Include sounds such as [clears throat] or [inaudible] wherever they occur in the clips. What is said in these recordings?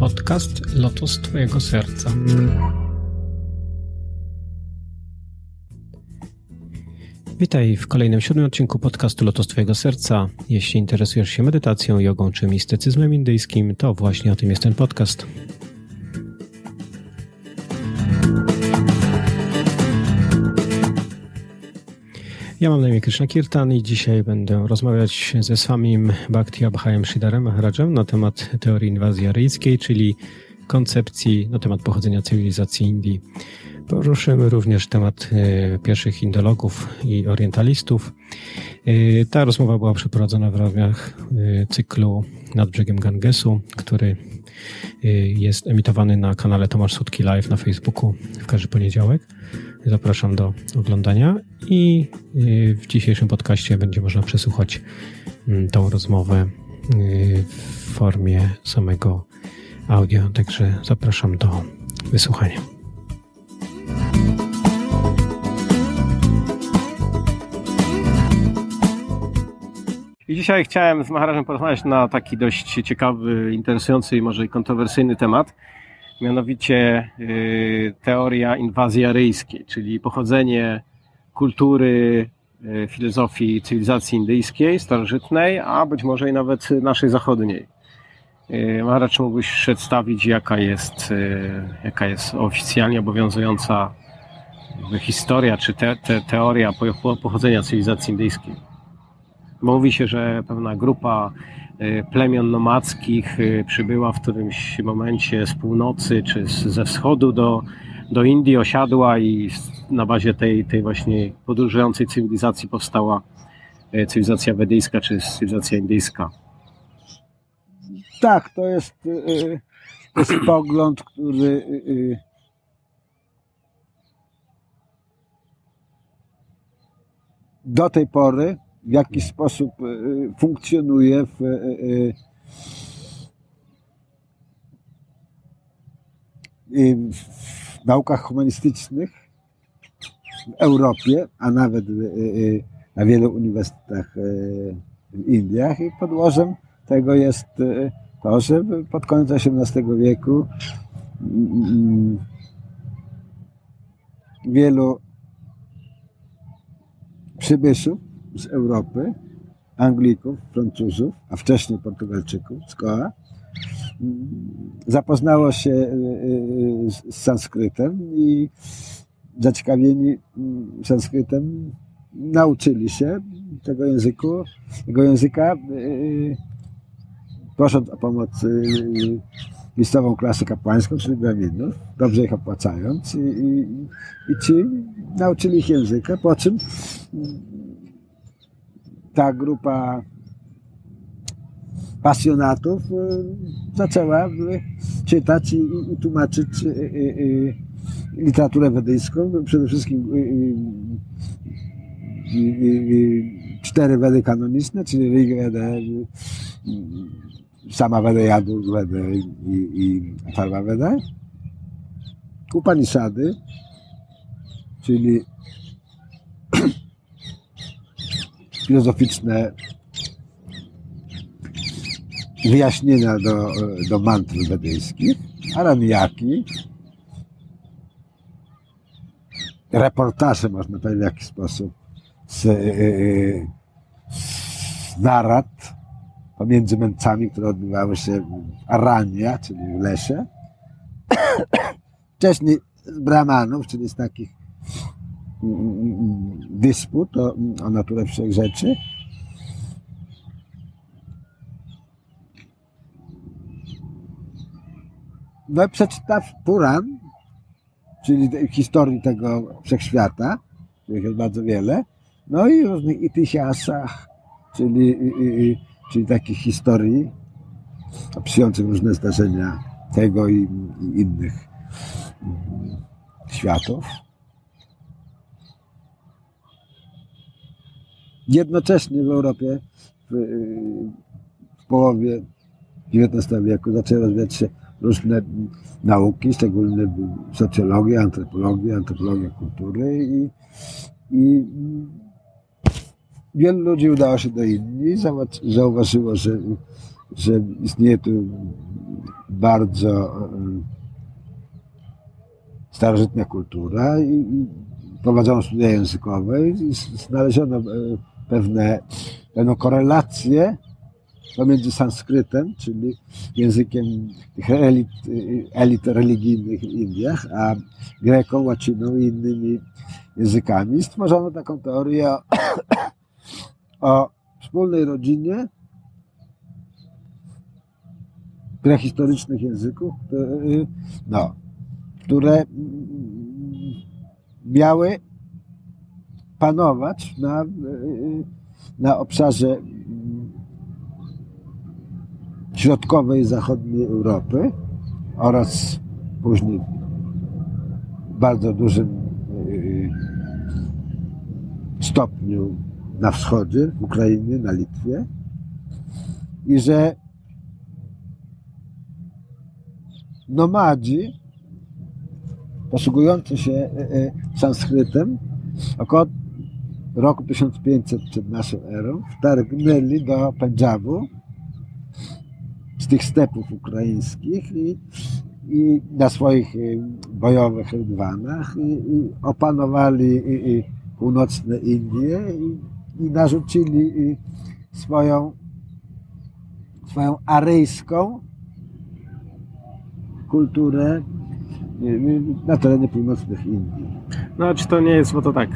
podcast Lotos Twojego Serca. Witaj w kolejnym siódmym odcinku podcastu Lotos Twojego Serca. Jeśli interesujesz się medytacją, jogą czy mistycyzmem indyjskim, to właśnie o tym jest ten podcast. Ja mam na imię Krishna Kirtan i dzisiaj będę rozmawiać ze Swamim Bhakti Abhayam Shidarem Maharajem na temat teorii inwazji aryjskiej, czyli koncepcji na temat pochodzenia cywilizacji Indii. Poruszymy również temat e, pierwszych indologów i orientalistów. E, ta rozmowa była przeprowadzona w ramach e, cyklu Nad brzegiem Gangesu, który jest emitowany na kanale Tomasz Sutki Live na Facebooku w każdy poniedziałek. Zapraszam do oglądania i w dzisiejszym podcaście będzie można przesłuchać mm, tą rozmowę w formie samego audio, także zapraszam do wysłuchania. I dzisiaj chciałem z Maharażem porozmawiać na taki dość ciekawy, interesujący i może kontrowersyjny temat, mianowicie y, teoria inwazji aryjskiej, czyli pochodzenie kultury, y, filozofii cywilizacji indyjskiej, starożytnej, a być może i nawet naszej zachodniej. Y, Maharaj, czy mógłbyś przedstawić, jaka jest, jaka jest oficjalnie obowiązująca historia, czy te, te, teoria pochodzenia cywilizacji indyjskiej? Mówi się, że pewna grupa y, plemion nomadzkich y, przybyła w którymś momencie z północy czy ze wschodu do, do Indii, osiadła i na bazie tej, tej właśnie podróżującej cywilizacji powstała y, cywilizacja wedyjska czy cywilizacja indyjska. Tak, to jest, to jest [clears throat] pogląd, który do tej pory w jaki sposób e, funkcjonuje w, e, e, w naukach humanistycznych w Europie, a nawet na wielu uniwersytetach w Indiach. I podłożem tego jest to, że pod koniec XVIII wieku mm, mm, wielu przybyszów z Europy, Anglików, Francuzów, a wcześniej Portugalczyków z Goa, zapoznało się e, e, z sanskrytem i zaciekawieni mm, sanskrytem nauczyli się tego języku, tego języka, e, prosząc o pomoc miejscową klasę kapłańską, czyli Brahminów, dobrze ich opłacając i, i, i ci nauczyli ich języka, po czym ta grupa pasjonatów y, zaczęła czytać i, i tłumaczyć y, y, literaturę wedyjską, przede wszystkim cztery wedy kanoniczne, czyli Rig Vedę, sama Veda Jadu Vedę i, i Atharva Vedę, Upanishady, czyli filozoficzne wyjaśnienia do, do mantr wedyjskich, aramiaki, reportaże, można powiedzieć w jakiś sposób, z, yy, z narad pomiędzy męcami, które odbywały się w Arania, czyli w lesie. [coughs] Wcześniej z Brahmanów, czyli z takich dysput o, o naturę wszech rzeczy. No i przeczyta Puran, czyli historii tego wszechświata, których jest bardzo wiele, no i różnych itysiasach, czyli, czyli takich historii opisujących różne zdarzenia tego i, i innych światów. Jednocześnie w Europie w, w połowie XIX wieku zaczęły rozwijać się różne nauki, szczególnie socjologia, antropologia, antropologia kultury i, i wielu ludzi udało się do Indii, zauważyło, że, że istnieje tu bardzo e, starożytna kultura i, prowadzono studia językowe i znaleziono e, pewne, pewną korelację pomiędzy sanskrytem, czyli językiem tych elit, elit religijnych w Indiach, a greką, łaciną i innymi językami. Stworzono taką teorię o, [coughs] o wspólnej rodzinie prehistorycznych języków, no, które miały panować na, na obszarze środkowej i zachodniej Europy oraz później bardzo dużym y, stopniu na wschodzie, w Ukrainie, na Litwie. I że nomadzi posługujący się y, sanskrytem około roku 1500 przed naszą erą wtargnęli do Pendżabu z tych stepów ukraińskich i, i na swoich y, bojowych rydwanach i, i opanowali i, północne Indie i, narzucili swoją, swoją aryjską kulturę na terenie północnych Indii. No, czy to nie jest, bo to tak.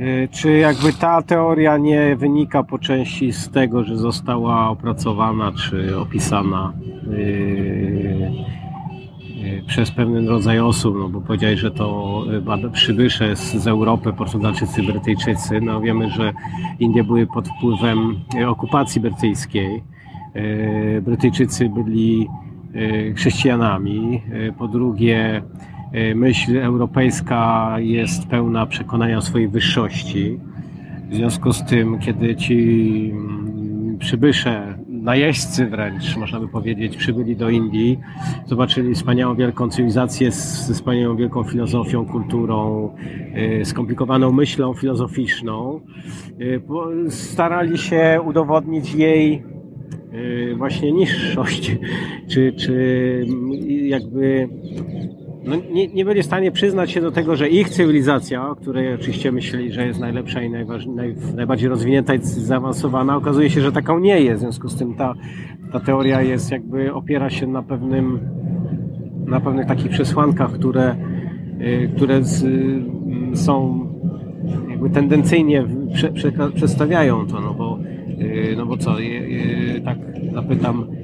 Y, czy jakby ta teoria nie wynika po części z tego, że została opracowana czy opisana yy, yy, przez pewien rodzaj osób, no bo powiedziałeś, że to przybysze z, Europy, Portugalczycy, Brytyjczycy, no wiemy, że Indie były pod wpływem okupacji brytyjskiej. Brytyjczycy byli chrześcijanami. Po drugie, myśl europejska jest pełna przekonania o swojej wyższości. W związku z tym, kiedy ci mm, przybysze, najeźdźcy wręcz, można by powiedzieć, przybyli do Indii, zobaczyli wspaniałą wielką cywilizację ze wspaniałą wielką filozofią, kulturą, e, skomplikowaną myślą filozoficzną, e, starali się udowodnić jej właśnie niższość, czy, czy jakby no, nie, nie byli w stanie przyznać się do tego, że ich cywilizacja, o której oczywiście myśleli, że jest najlepsza i naj, najbardziej rozwinięta i zaawansowana, okazuje się, że taką nie jest. W związku z tym ta, ta teoria jest jakby opiera się na pewnym na pewnych takich przesłankach, które, y, które z, mm, są jakby tendencyjnie prze, prze, przedstawiają to, no bo, y, no bo co, tak zapytam, Y,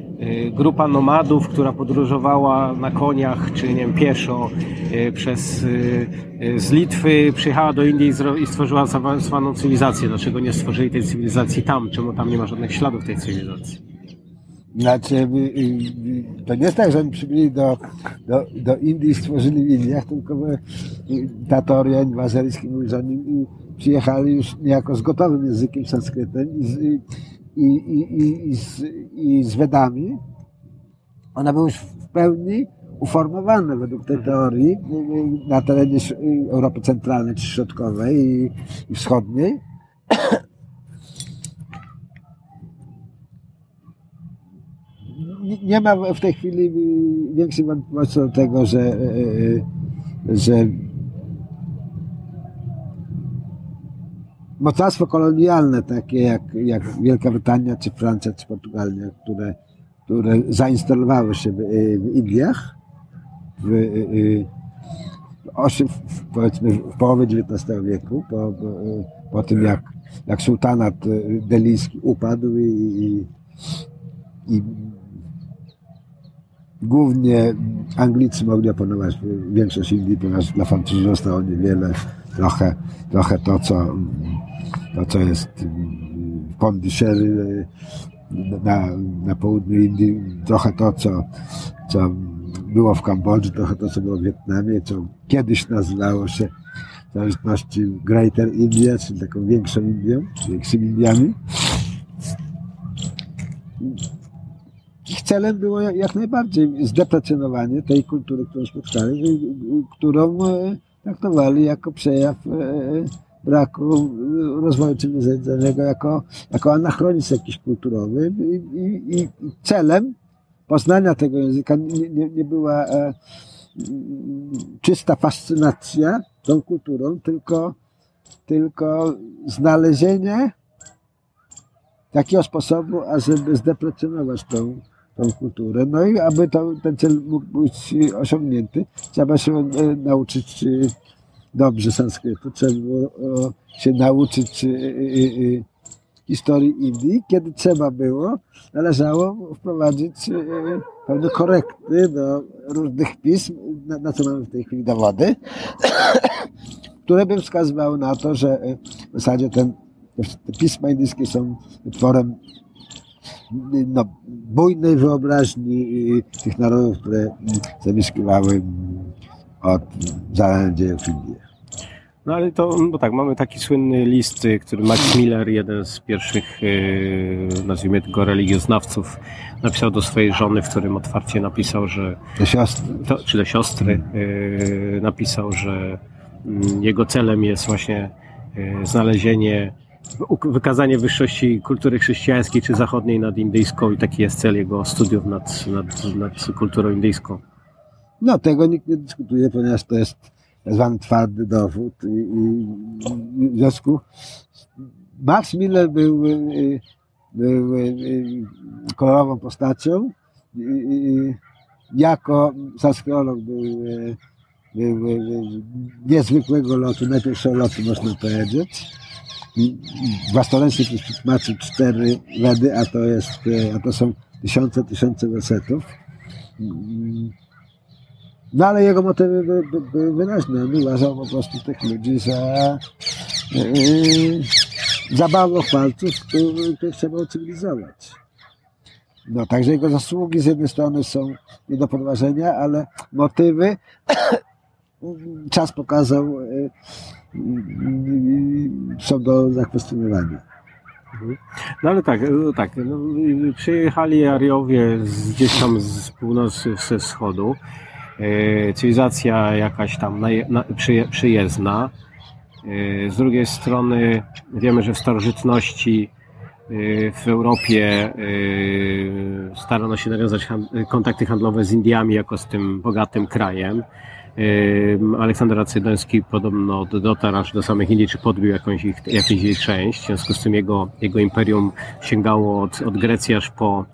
grupa nomadów, która podróżowała na koniach czy nie wiem, pieszo y, przez, y, z Litwy, przyjechała do Indii i stworzyła zaawansowaną cywilizację. Dlaczego nie stworzyli tej cywilizacji tam? Czemu tam nie ma żadnych śladów tej cywilizacji? Znaczy, to nie jest tak, że oni przybyli do, do, do Indii i stworzyli w Indiach, tylko ta teoria inwazyjska mówi, że oni przyjechali już niejako z gotowym językiem sanskrytem i, i, i, i, z, i z Wedami, one były już w pełni uformowane według tej teorii na terenie Europy Centralnej czy Środkowej i, i Wschodniej. Nie ma w tej chwili większej wątpliwości do tego, że, że mocarstwo kolonialne, takie jak, jak Wielka Brytania, czy Francja, czy Portugalia, które, które zainstalowały się w, w Indiach, w, w, powiedzmy w połowie XIX wieku, po, po tym jak, jak sułtanat delijski upadł i, i, i głównie Anglicy mogli opanować większość Indii, ponieważ dla Francuzów zostało niewiele, trochę, trochę to, co to co jest w Pondicherry na, na południu Indii, trochę to, co, co było w Kambodży, trochę to, co było w Wietnamie, co kiedyś nazywało się w zależności Greater India, czyli taką większą Indią, większymi Indiami. Ich celem było jak najbardziej zdeprecjonowanie tej kultury, którą spotkali, którą e, traktowali jako przejaw e, braku rozwoju cywilizacyjnego jako, jako anachronizm jakiś kulturowy i, i, i celem poznania tego języka nie, nie, nie była e, czysta fascynacja tą kulturą, tylko, tylko znalezienie takiego sposobu, ażeby zdeprecjonować tą, tą kulturę. No i aby to, ten cel mógł być osiągnięty, trzeba się e, nauczyć e, dobrze sanskrytu, trzeba było się nauczyć e, historii Indii. Kiedy trzeba było, należało wprowadzić pewne korekty do różnych pism, na, na co mamy w tej chwili dowody, [coughs] które by wskazywały na to, że w zasadzie ten, te pisma indyjskie są utworem no, bujnej wyobraźni tych narodów, które zamieszkiwały od dziejów Indii. No ale to, no tak, mamy taki słynny list, który Max Miller, jeden z pierwszych, yy, nazwijmy go religioznawców, napisał do swojej żony, w którym otwarcie napisał, że... Do siostry. To, czy do siostry, yy, napisał, że yy, jego celem jest właśnie znalezienie wykazanie wyższości kultury chrześcijańskiej czy zachodniej nad indyjską i taki jest cel jego studiów nad, nad, nad kulturą indyjską. No, tego nikt nie dyskutuje, ponieważ to jest tak zwany twardy dowód i, i w związku Max Miller był, był kolorową postacią i, jako sanskryolog był, był, był niezwykłego lotu, najpierwszego lotu można powiedzieć własnoręcznie tłumaczył cztery Wedy, a to jest, a to są tysiące, tysiące wersetów. No ale jego motywy były, były wyraźne. On uważał po prostu tych ludzi za yy, za bałwochwalców, których, trzeba ucywilizować. No, także jego zasługi z jednej strony są nie do podważenia, ale motywy [coughs] czas pokazał yy, są do zakwestionowania. No ale tak, no tak no, przyjechali Ariowie z, gdzieś tam z północy, ze wschodu. E, cywilizacja jakaś tam na, na, przyje, przyjezdna. E, z drugiej strony wiemy, że w starożytności e, w Europie starano się nawiązać kontakty handlowe z Indiami jako z tym bogatym krajem. Aleksander Acydoński podobno dotarł aż do samych Indii, czy podbił jakąś ich, jakąś jej część. W związku z tym jego, jego imperium sięgało od, od Grecji aż po,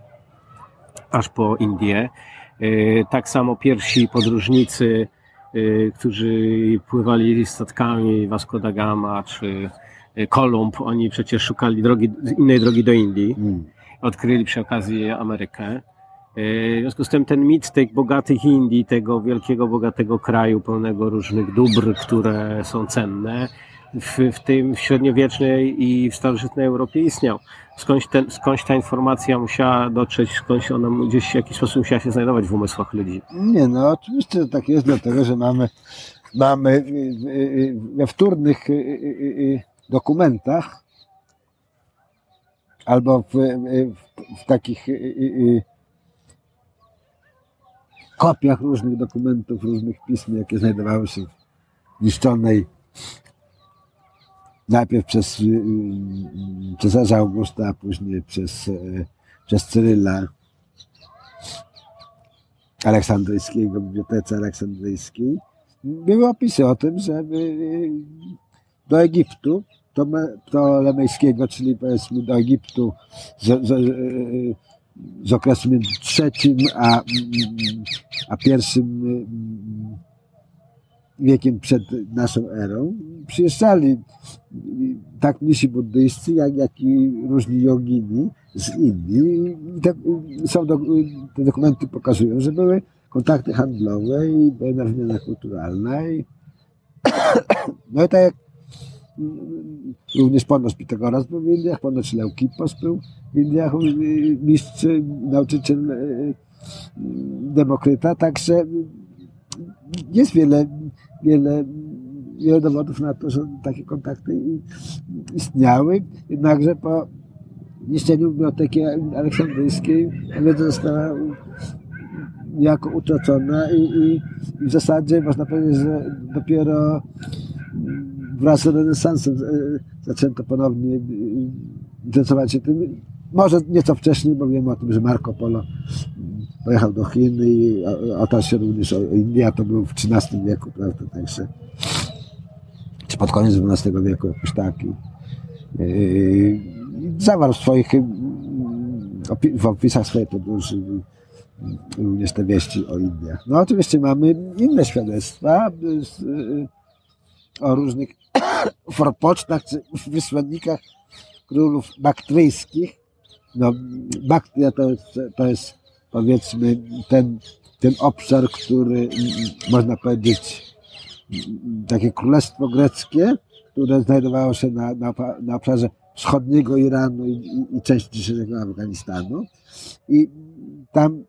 aż po Indię. Tak samo pierwsi podróżnicy, którzy pływali statkami Vasco da Gama czy Kolumb, oni przecież szukali drogi, innej drogi do Indii. Hmm. Odkryli przy okazji Amerykę. E, w związku z tym ten mit tych bogatych Indii, tego wielkiego, bogatego kraju, pełnego różnych dóbr, które są cenne, w, w tym średniowiecznej i w starożytnej Europie istniał. Skądś, ten, skądś ta informacja musiała dotrzeć, skądś ona gdzieś w jakiś sposób musiała się znajdować w umysłach ludzi. Nie, no oczywiście tak jest, dlatego że mamy, mamy we wtórnych y, y, y, dokumentach albo w, w, w takich kopiach różnych dokumentów, różnych pism, jakie znajdowały się w niszczonej najpierw przez y, y, cesarza Augusta, a później przez, y, przez Cyryla Aleksandryjskiego, Bibliotece Aleksandryjskiej, były opisy o tym, że do Egiptu, to Lemejskiego, czyli powiedzmy do Egiptu, że, że, z okresu między trzecim a, a pierwszym mm, wiekiem przed naszą erą przyjeżdżali tak mnisi buddyjscy, jak, jak i różni jogini z Indii. Te, są do, te dokumenty pokazują, że były kontakty handlowe i była wymiana kulturalna. I, [coughs] no i tak jak Również ponoć Pitagoras był w Indiach, ponoć Leukipos był w Indiach, mistrz, nauczyciel e, Demokryta, także jest wiele, wiele, wiele dowodów na to, że takie kontakty istniały, jednakże po niszczeniu biblioteki aleksandryjskiej wiedza została niejako utracona i, i, w zasadzie można powiedzieć, że dopiero wraz z renesansem zaczęto ponownie interesować się tym. Może nieco wcześniej, bo wiem o tym, że Marco Polo pojechał do Chin i otarł również o Indię, to był w XIII wieku, prawda, także czy pod koniec XII wieku jakoś taki. Zawarł w swoich w opisach swojej podróży również te wieści o Indiach. No oczywiście mamy inne świadectwa o różnych [coughs] forpocztach czy wysłannikach królów baktryjskich. No, Baktria to to jest powiedzmy ten, ten obszar, który można powiedzieć takie królestwo greckie, które znajdowało się na, na, na obszarze wschodniego Iranu i, i, części dzisiejszego Afganistanu. I tam,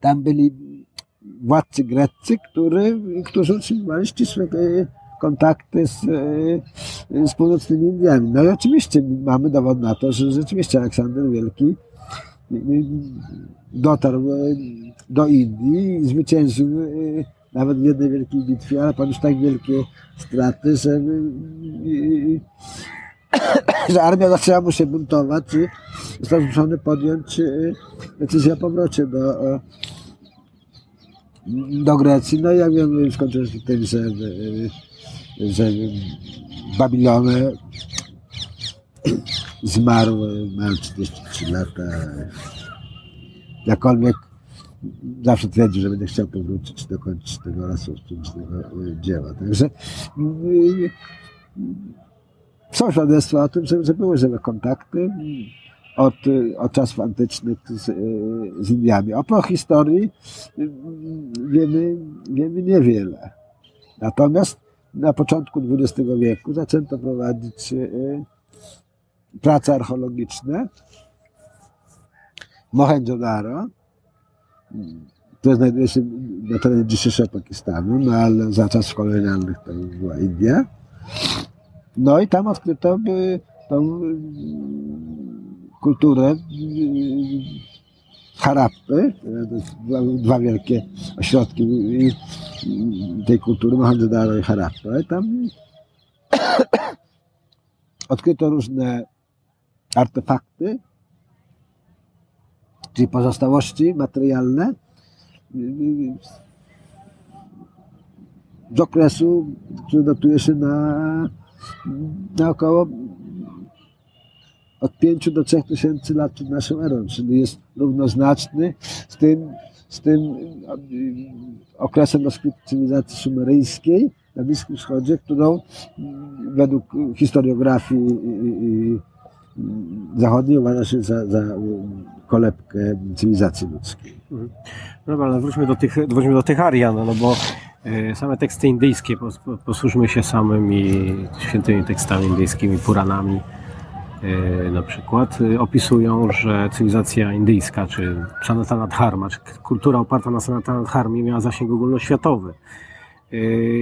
tam byli władcy greccy, który, którzy utrzymywali ścisłe kontakty z, z północnymi Indiami. No i oczywiście mamy dowód na to, że rzeczywiście Aleksander Wielki dotarł do Indii zwyciężył nawet w jednej wielkiej bitwie, ale poniósł tak wielkie straty, że, że armia zaczęła mu się buntować i został zmuszony podjąć decyzję o powrocie do, do Grecji. No i jak wiemy, skończyło się tym, że, że zmarł, mając 43 lata. Jakkolwiek zawsze twierdził, że będę chciał powrócić, dokończyć tego rozpoczętego e, dzieła. Także yy, są świadectwa o tym, że, że były żywe kontakty od, od czasów antycznych z, e, z Indiami. O historii wiemy, wiemy niewiele. Natomiast na początku XX wieku zaczęto prowadzić prace archeologiczne Mohenjo-Daro to znajduje się na terenie dzisiejszego Pakistanu, no ale za czasów kolonialnych to była India. No i tam odkryto by tą kulturę Harappy, dwa, dwa wielkie ośrodki tej kultury, Mohenjo-Daro i Harappa. I tam [coughs] odkryto różne artefakty, czyli pozostałości materialne z okresu, który datuje się na, na około od 5 do 3 tysięcy lat przed naszą erą, czyli jest równoznaczny z tym, z tym okresem rozkwitu cywilizacji sumeryjskiej na Bliskim Wschodzie, którą według historiografii zachodniej uważa się za, za kolebkę cywilizacji ludzkiej. Mhm. No ale wróćmy do tych, wróćmy do tych Arian, no bo e, same teksty indyjskie, posłużmy się samymi świętymi tekstami indyjskimi, Puranami e, na przykład, e, opisują, że cywilizacja indyjska, czy Sanatana Dharma, czy kultura oparta na Sanatana Dharmie miała zasięg ogólnoświatowy. Y,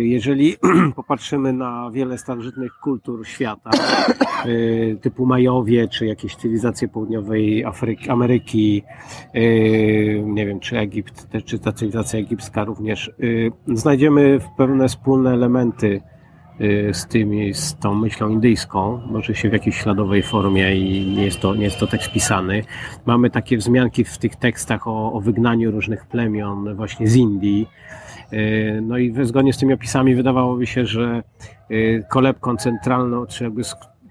jeżeli [clears throat] popatrzymy na wiele starożytnych kultur świata, y, typu Majowie, czy jakieś cywilizacje południowej Afryki, Ameryki, y, nie wiem, czy Egipt, czy ta cywilizacja egipska również, znajdziemy pewne wspólne elementy z tymi, z tą myślą indyjską, może się w jakiejś śladowej formie i nie jest to, nie jest to tekst pisany. Mamy takie wzmianki w tych tekstach o, o wygnaniu różnych plemion właśnie z Indii, no i zgodnie z tymi opisami wydawałoby się, że e, kolebką centralną, czy jakby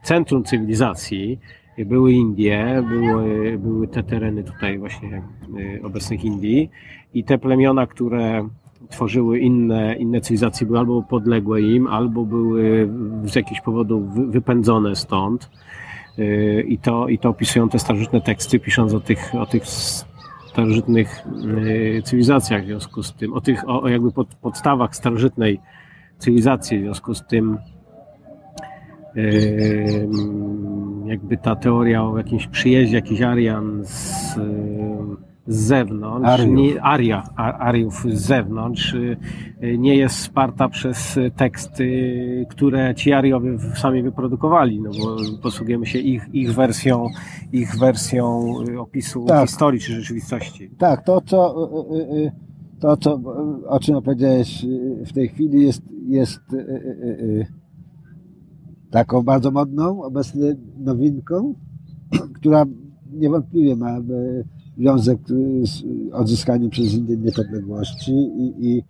centrum cywilizacji były Indie, były, były te tereny tutaj właśnie e, obecnych Indii i te plemiona, które tworzyły inne, inne cywilizacje, były albo podległe im, albo były z jakichś powodów wypędzone stąd. I to, I to opisują te starożytne teksty, pisząc o tych, o tych starożytnych y, cywilizacjach w związku z tym, o tych o, jakby pod, podstawach starożytnej cywilizacji w związku z tym jakby ta teoria o jakimś przyjeździe jakichś Arian z z zewnątrz, Ariów. Nie, Aria, Ariów z zewnątrz y, nie jest wsparta przez teksty, które ci Ariowie sami wyprodukowali, no bo posługujemy się ich, ich wersją, ich wersją y, opisu tak. historii czy rzeczywistości. Tak, to co, y, to co, o czym opowiedziałeś w tej chwili jest, jest taką bardzo modną, obecnie nowinką, [clears throat] która niewątpliwie ma związek z odzyskaniem przez Indię niepodległości i, i,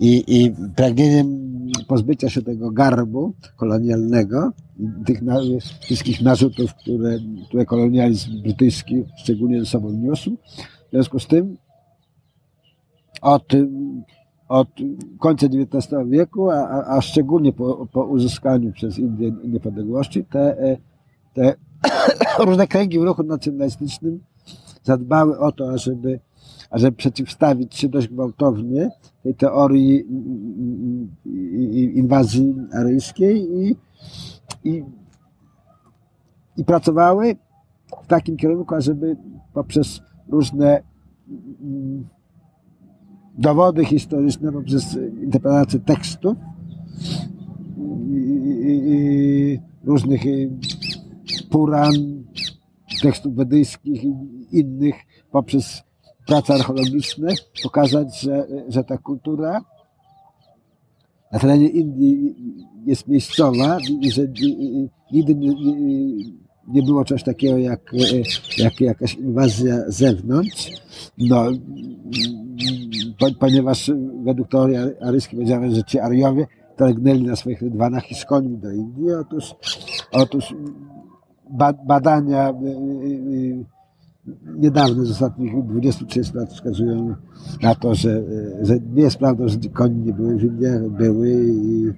i, i pragnieniem pozbycia się tego garbu kolonialnego, tych na, wszystkich narzutów, które, które kolonializm brytyjski szczególnie ze sobą niósł. W związku z tym od, od końca XIX wieku, a, a szczególnie po, po uzyskaniu przez Indię niepodległości, te, te [coughs] różne kręgi w ruchu nacjonalistycznym zadbały o to, ażeby, ażeby przeciwstawić się dość gwałtownie tej teorii inwazji aryjskiej i, i, i pracowały w takim kierunku, ażeby poprzez różne dowody historyczne, poprzez interpretację tekstów i, różnych puran, tekstów wedyjskich i innych poprzez prace archeologiczne pokazać, że, że ta kultura na terenie Indii jest miejscowa i że nigdy nie, nie było czegoś takiego jak, jak jakaś inwazja z zewnątrz. No, ponieważ według teorii aryjskiej powiedziałem, że ci Ariowie targnęli na swoich rydwanach i z końmi do Indii. Otóż, otóż badania niedawne, z ostatnich 20-30 lat wskazują na to, że, że nie jest prawdą, że konie nie były w Indiach, były i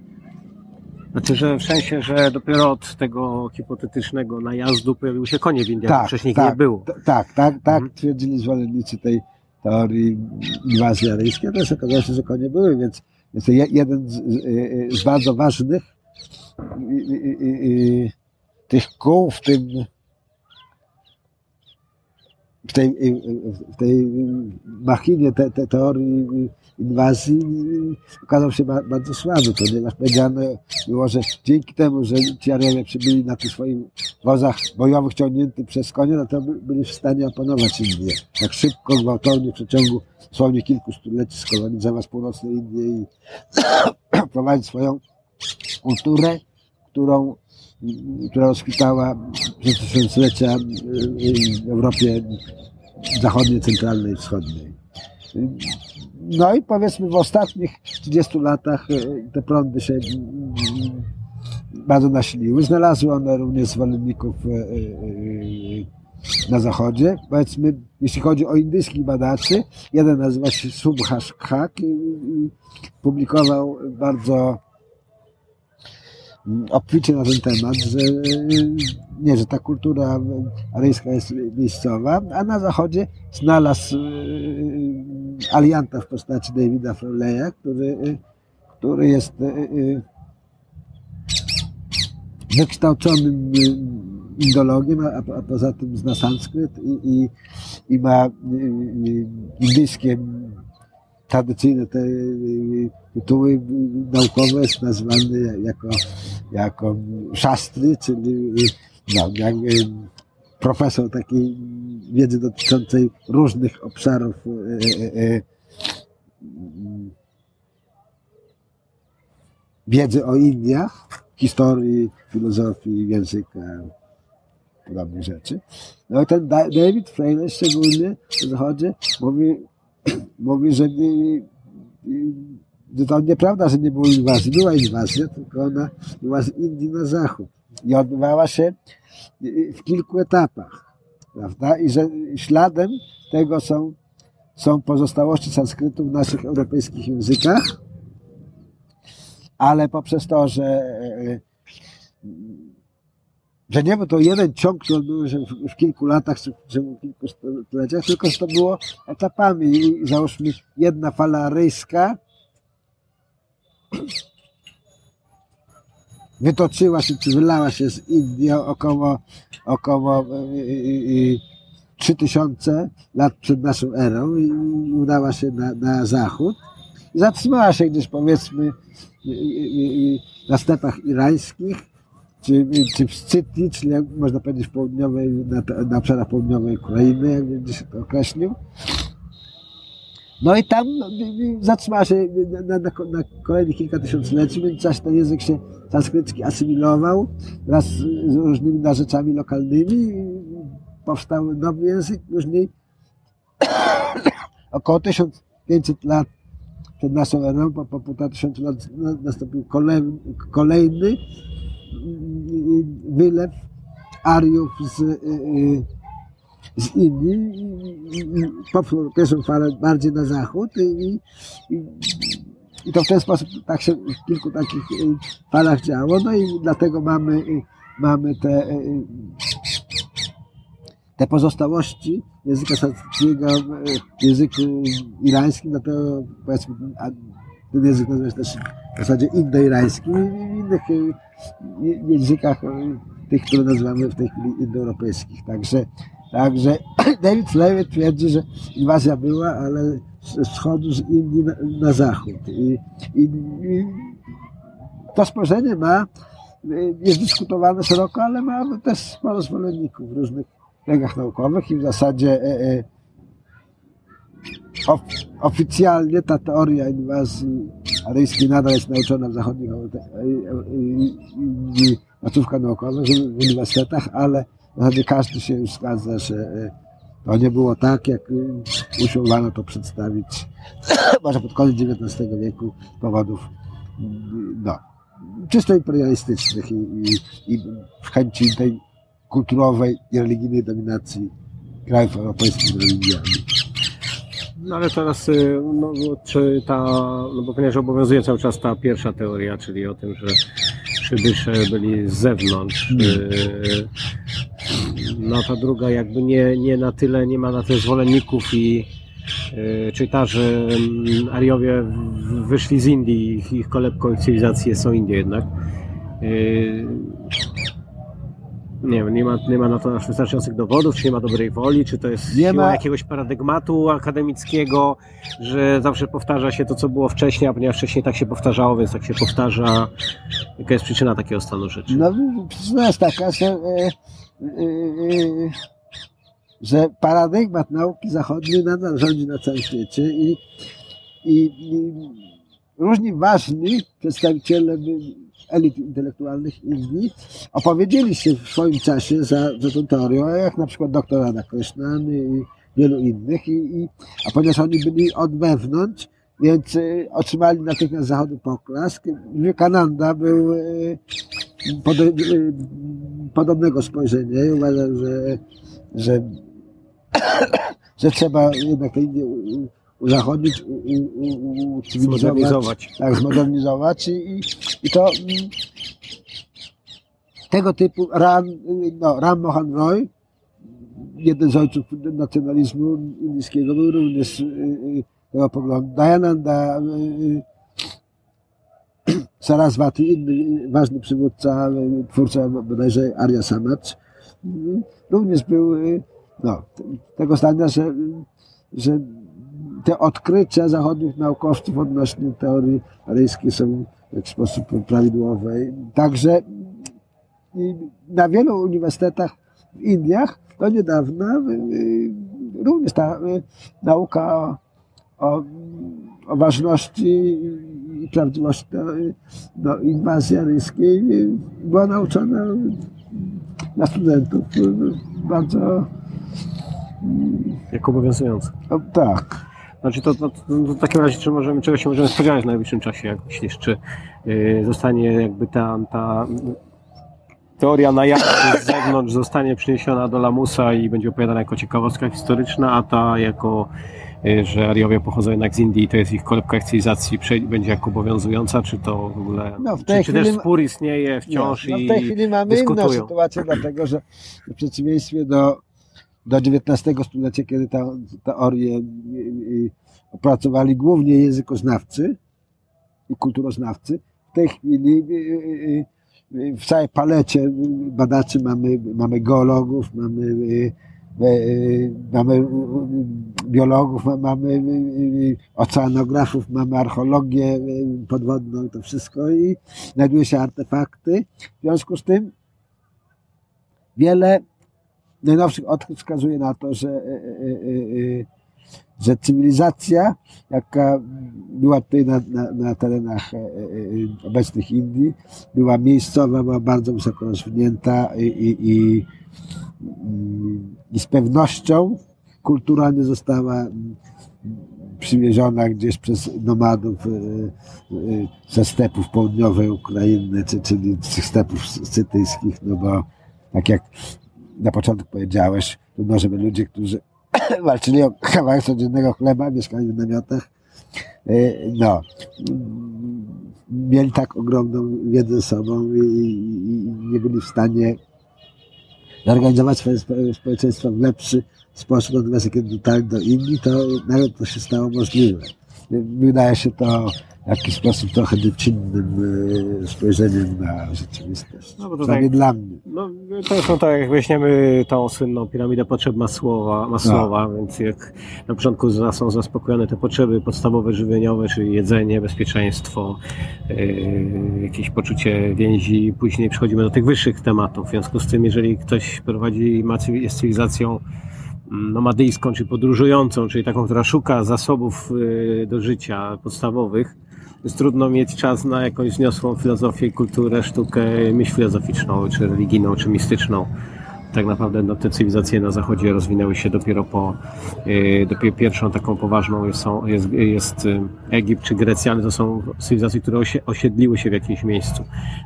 znaczy, że w sensie, że dopiero od tego hipotetycznego najazdu pojawiły się konie w Indiach, tak, wcześniej tak, nie było. Tak, tak, tak mhm. twierdzili zwolennicy tej teorii inwazji aryjskiej, też okazało się, że konie były, więc, więc to jeden z, z bardzo ważnych tych kół w tym w tej, w tej machinie te, te teorii inwazji okazał się bardzo słaby, ponieważ powiedziano było, że dzięki temu, że ci Ariowie przybyli na tych swoich wozach bojowych ciągnięty przez konie, no to byli w stanie opanować Indię. Tak szybko, gwałtownie w przeciągu dosłownie kilku stuleci skolonizować północne Indie i [coughs] prowadzić swoją kulturę, którą która rozkwitała przez tysiąclecia w Europie zachodniej, centralnej, wschodniej. No i powiedzmy w ostatnich 30 latach e, te prądy się bardzo nasiliły. Znalazły one również zwolenników na zachodzie. Powiedzmy, jeśli chodzi o indyjskich badaczy, jeden nazywa się Subhash Khak i publikował bardzo obficie na ten temat, że nie, że ta kultura aryjska jest miejscowa, a na zachodzie znalazł e, alianta w postaci Davida Frawleya, który, który jest e, e, wykształconym indologiem, a, a poza tym zna sanskryt i, i, i ma indyjskie tradycyjne te tytuły naukowe jest nazywany jako, jako szastry, czyli no, jakby profesor takiej wiedzy dotyczącej różnych obszarów e, e, wiedzy o Indiach, historii, filozofii, języka, podobnych rzeczy. No i ten David Freire szczególnie w zachodzie mówi, [clears throat] mówi, że to nieprawda, że nie było inwazji. Była inwazja, tylko ona była z Indii na zachód i odbywała się w kilku etapach. Prawda? I że śladem tego są, są pozostałości sanskrytu w naszych europejskich językach, ale poprzez to, że że nie był to jeden ciąg, który się w, w kilku latach, czy w kilku stuleciach, tylko że to było etapami. I załóżmy jedna fala aryjska wytoczyła się, czy wylała się z Indii około, około 3000 lat przed naszą erą i udała się na, na zachód. I zatrzymała się gdzieś powiedzmy na stepach irańskich, czy, czy w Scytii, czyli jak można powiedzieć południowej, na, na obszarach południowej Ukrainy, jak gdzieś to określił. No i tam zatrzymała się na, na, na kolejnych kilka tysiącleci, w międzyczasie ten język się sanskrycki asymilował wraz z różnymi narzeczami lokalnymi. Powstał nowy język, później [coughs] około 1500 lat przed naszą erą, po, po półtora tysiąca lat nastąpił kolejny, kolejny wylew Ariów z, y, y, z Indii i popchnął pierwszą falę bardziej na zachód i, i, i to w ten sposób tak się w kilku takich y, falach działo, no i dlatego mamy, mamy te, te pozostałości języka sanskryckiego w języku irańskim, dlatego powiedzmy ten język nazywa się też w zasadzie indoirańskim i w innych językach tych, które nazywamy w tej chwili indoeuropejskich. Także, także [clears throat] David Slave twierdzi, że inwazja była, ale z wschodu, z Indii na, na zachód. I, i, I, to spojrzenie ma, jest dyskutowane szeroko, ale ma też sporo zwolenników w różnych kręgach naukowych i w zasadzie e, e, of, oficjalnie ta teoria inwazji aryjskiej nadal jest nauczona w zachodnich placówkach naukowych, w uniwersytetach, ale zasadzie każdy się już zgadza, że e, to nie było tak, jak e, usiłowano to przedstawić [coughs] może pod koniec XIX wieku z powodów no, czysto imperialistycznych i, i, i chęci tej kulturowej i religijnej dominacji krajów europejskich religiami. No ale teraz, y, no, czy ta, no bo ponieważ obowiązuje cały czas ta pierwsza teoria, czyli o tym, że przybysze byli z zewnątrz, y, no ta druga jakby nie, nie na tyle, nie ma na tyle zwolenników i y, czytarzy, mm, Ariowie wyszli z Indii, ich, ich kolebką cywilizacji są Indie jednak. Nie wiem, nie ma, nie ma na to wystarczających dowodów, czy nie ma dobrej woli, czy to jest nie ma jakiegoś paradygmatu akademickiego, że zawsze powtarza się to, co było wcześniej, a ponieważ wcześniej tak się powtarzało, więc tak się powtarza. Jaka jest przyczyna takiego stanu rzeczy? No, przyczyna jest taka, że, e, e, e, że paradygmat nauki zachodniej nadal rządzi na całym świecie i, i, i różni ważni przedstawiciele elit intelektualnych Indii opowiedzieli się w swoim czasie za, za tą teorią, jak na przykład doktor Radha i wielu innych, i, i, a ponieważ oni byli od wewnątrz, więc y, otrzymali natychmiast zachodu poklask. Vivekananda był y, pod, podobnego spojrzenia i uważał, że, że, [coughs] że trzeba jednak te Indie uzachodnić, zmodernizować. Tak, zmodernizować i, i to mm, tego typu Ram, no, Ram Mohan Roy, jeden z ojców nacjonalizmu indyjskiego, był również y, y, tego poglądu. Dayananda y, [clears throat] Saraswati, inny ważny przywódca, twórca bodajże Arya Samaj, również był no, tego zdania, że, że te odkrycia zachodnich naukowców odnośnie teorii aryjskiej są w sposób prawidłowe. Także na wielu uniwersytetach w Indiach do niedawna y, y, również ta y, nauka o, o ważności i prawdziwości no, inwazji aryjskiej była nauczana na studentów bardzo jak obowiązująca. tak. Znaczy to, to, to, w takim razie czy możemy, czego się możemy spodziewać w najbliższym czasie, jak myślisz, czy yy, zostanie jakby ta, ta teoria najazdu z zewnątrz zostanie przeniesiona do Lamusa i będzie opowiadana jako ciekawostka historyczna, a ta jako, że Ariowie pochodzą jednak z Indii i to jest ich kolebka cywilizacji, będzie jako obowiązująca, czy to w ogóle, no w czy, czy też spór istnieje wciąż no, no w tej chwili mamy dyskutują. inną sytuację, dlatego że w przeciwieństwie do do XIX stulecia, kiedy ta teorię opracowali głównie językoznawcy i kulturoznawcy. W tej chwili w całej palecie badaczy mamy, mamy geologów, mamy, mamy biologów, mamy oceanografów, mamy archeologię podwodną i to wszystko i znajduje się artefakty. W związku z tym wiele najnowszych odkryć wskazuje na to, że, e, e, e, że cywilizacja, jaka była tutaj na, na, na terenach e, e, obecnych Indii, była miejscowa, była bardzo wysoko rozwinięta i, i, i, i z pewnością kulturalnie została przywieziona gdzieś przez nomadów e, ze stepów południowej Ukrainy, czyli z tych stepów scytyjskich, no bo tak jak na początku powiedziałeś, trudno, żeby ludzie, którzy [coughs] walczyli o kawałek codziennego chleba, mieszkali w namiotach, e, no, mieli tak ogromną wiedzę sobą i, i, nie byli w stanie zorganizować swoje społeczeństwo w lepszy sposób, natomiast kiedy dotarli do Indii, to nawet to się stało możliwe. Wydaje się to w jakiś sposób trochę dziecinnym e, spojrzeniem na rzeczywistość. No, bo to tak, dla mnie. No, to no, tak, jak weźmiemy tą słynną piramidę potrzeb Masłowa, Masłowa no. więc jak na początku są zaspokojone te potrzeby podstawowe, żywieniowe, czyli jedzenie, bezpieczeństwo, yy, jakieś poczucie więzi, później przechodzimy do tych wyższych tematów. W związku z tym, jeżeli ktoś prowadzi, ma, jest cywilizacją nomadyjską, czy podróżującą, czyli taką, która szuka zasobów y, do życia podstawowych, trudno mieć czas na jakąś wzniosłą filozofię, kulturę, sztukę, myśl filozoficzną, czy religijną, czy mistyczną. Tak naprawdę no, te cywilizacje na zachodzie rozwinęły się dopiero po, yy, dopiero pierwszą taką poważną jest, są, jest, jest y, Egipt czy Grecja, ale to są cywilizacje, które osiedliły się w jakimś miejscu.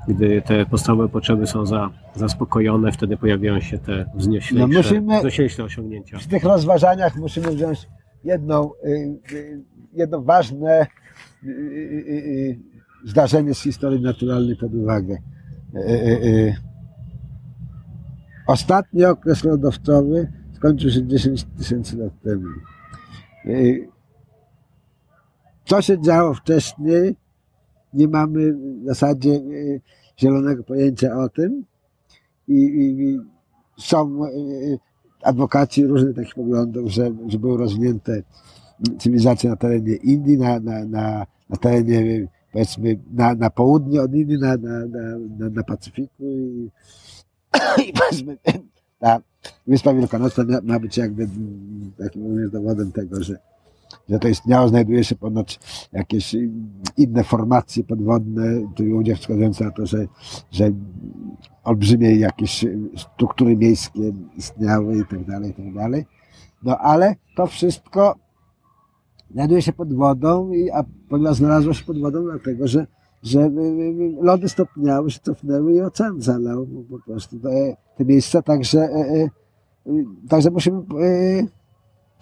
Gdy te podstawowe potrzeby są za, zaspokojone, wtedy pojawiają się te wznioślejsze, no musimy, wznioślejsze osiągnięcia. W tych rozważaniach musimy wziąć jedną, y, y, jedno ważne Y, y, y, zdarzenie z historii naturalnej pod uwagę. Ostatni okres lodowcowy skończył się 10 tysięcy lat temu. Co się działo wcześniej, nie mamy w zasadzie zielonego pojęcia o tym. I, i są adwokaci różnych takich poglądów, że, że były rozwinięte cywilizacje na terenie Indii, na, na, na, na terenie powiedzmy na, na południe od Indii, na, na, na, na Pacyfiku i, [coughs] i powiedzmy ta Wyspa Wielkanocna ma, ma być jakby takim również dowodem tego, że, że to istniało, znajduje się ponoć jakieś inne formacje podwodne, tu ludzie wskazujące na to, że, że olbrzymie jakieś struktury miejskie istniały i tak dalej, i tak dalej. No ale to wszystko znajduje się pod wodą, a ponieważ znalazło się pod wodą, dlatego że, że y, y, lody stopniały się, cofnęły i ocean zalał po prostu. Te, te miejsca, także, także musimy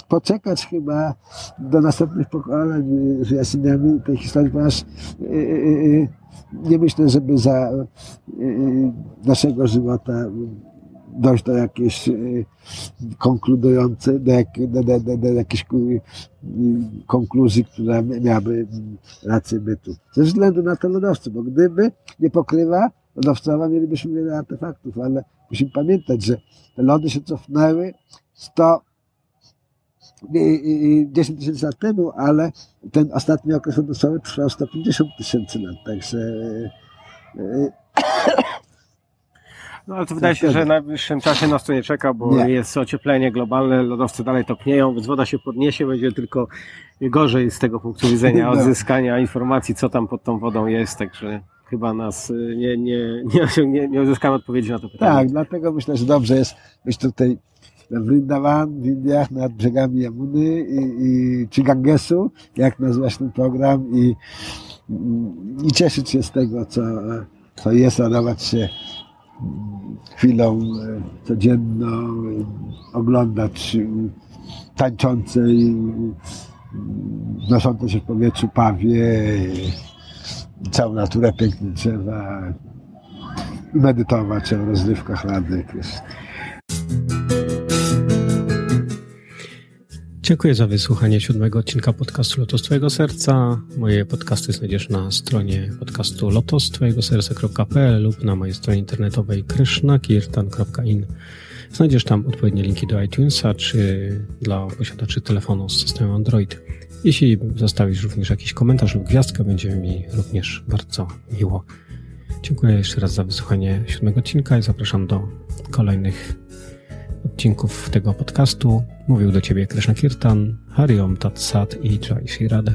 poczekać chyba do następnych pokoleń z wyjaśnieniami tej historii, ponieważ nie myślę, żeby za naszego żywota dojść do jakiejś e, konkludującej, do, jak, do, do, do, jakiejś konkluzji, która miałaby rację bytu. Ze względu na to lodowce, bo gdyby nie pokrywa lodowcowa, mielibyśmy wiele artefaktów, ale musimy pamiętać, że te lody się cofnęły 100 10 tysięcy lat temu, ale ten ostatni okres lodowcowy trwał 150 tysięcy lat, także e, no ale to wydaje się, że w najbliższym czasie nas to nie czeka, bo nie. jest ocieplenie globalne, lodowce dalej topnieją, więc woda się podniesie, będzie tylko gorzej z tego punktu widzenia [laughs] no. odzyskania informacji, co tam pod tą wodą jest, także chyba nas y, nie, nie, nie, [laughs] nie, uzyskamy odpowiedzi na to pytanie. Tak, dlatego myślę, że dobrze jest być tutaj w Vrindavan, w Indiach, nad brzegami Yamuny i, i, czy Gangesu, jak nazwać ten program i, i cieszyć się z tego, co, co jest, radować się chwilą e, codzienną, oglądać e, tańczące i wznoszące się w powietrzu pawie, całą naturę, piękne drzewa i medytować o rozrywkach Rady Dziękuję za wysłuchanie siódmego odcinka podcastu Lotos Twojego Serca. Moje podcasty znajdziesz na stronie podcastu lotostwojegoserca.pl lub na mojej stronie internetowej krishnakirtan.in. Znajdziesz tam odpowiednie linki do iTunesa czy dla posiadaczy telefonu z systemem Android. Jeśli zostawisz również jakiś komentarz lub gwiazdkę, będzie mi również bardzo miło. Dziękuję jeszcze raz za wysłuchanie siódmego odcinka i zapraszam do kolejnych odcinków tego podcastu. Mówił do Ciebie Krishna Kirtan. Hariom Tat Sat i Jai Shri Radha.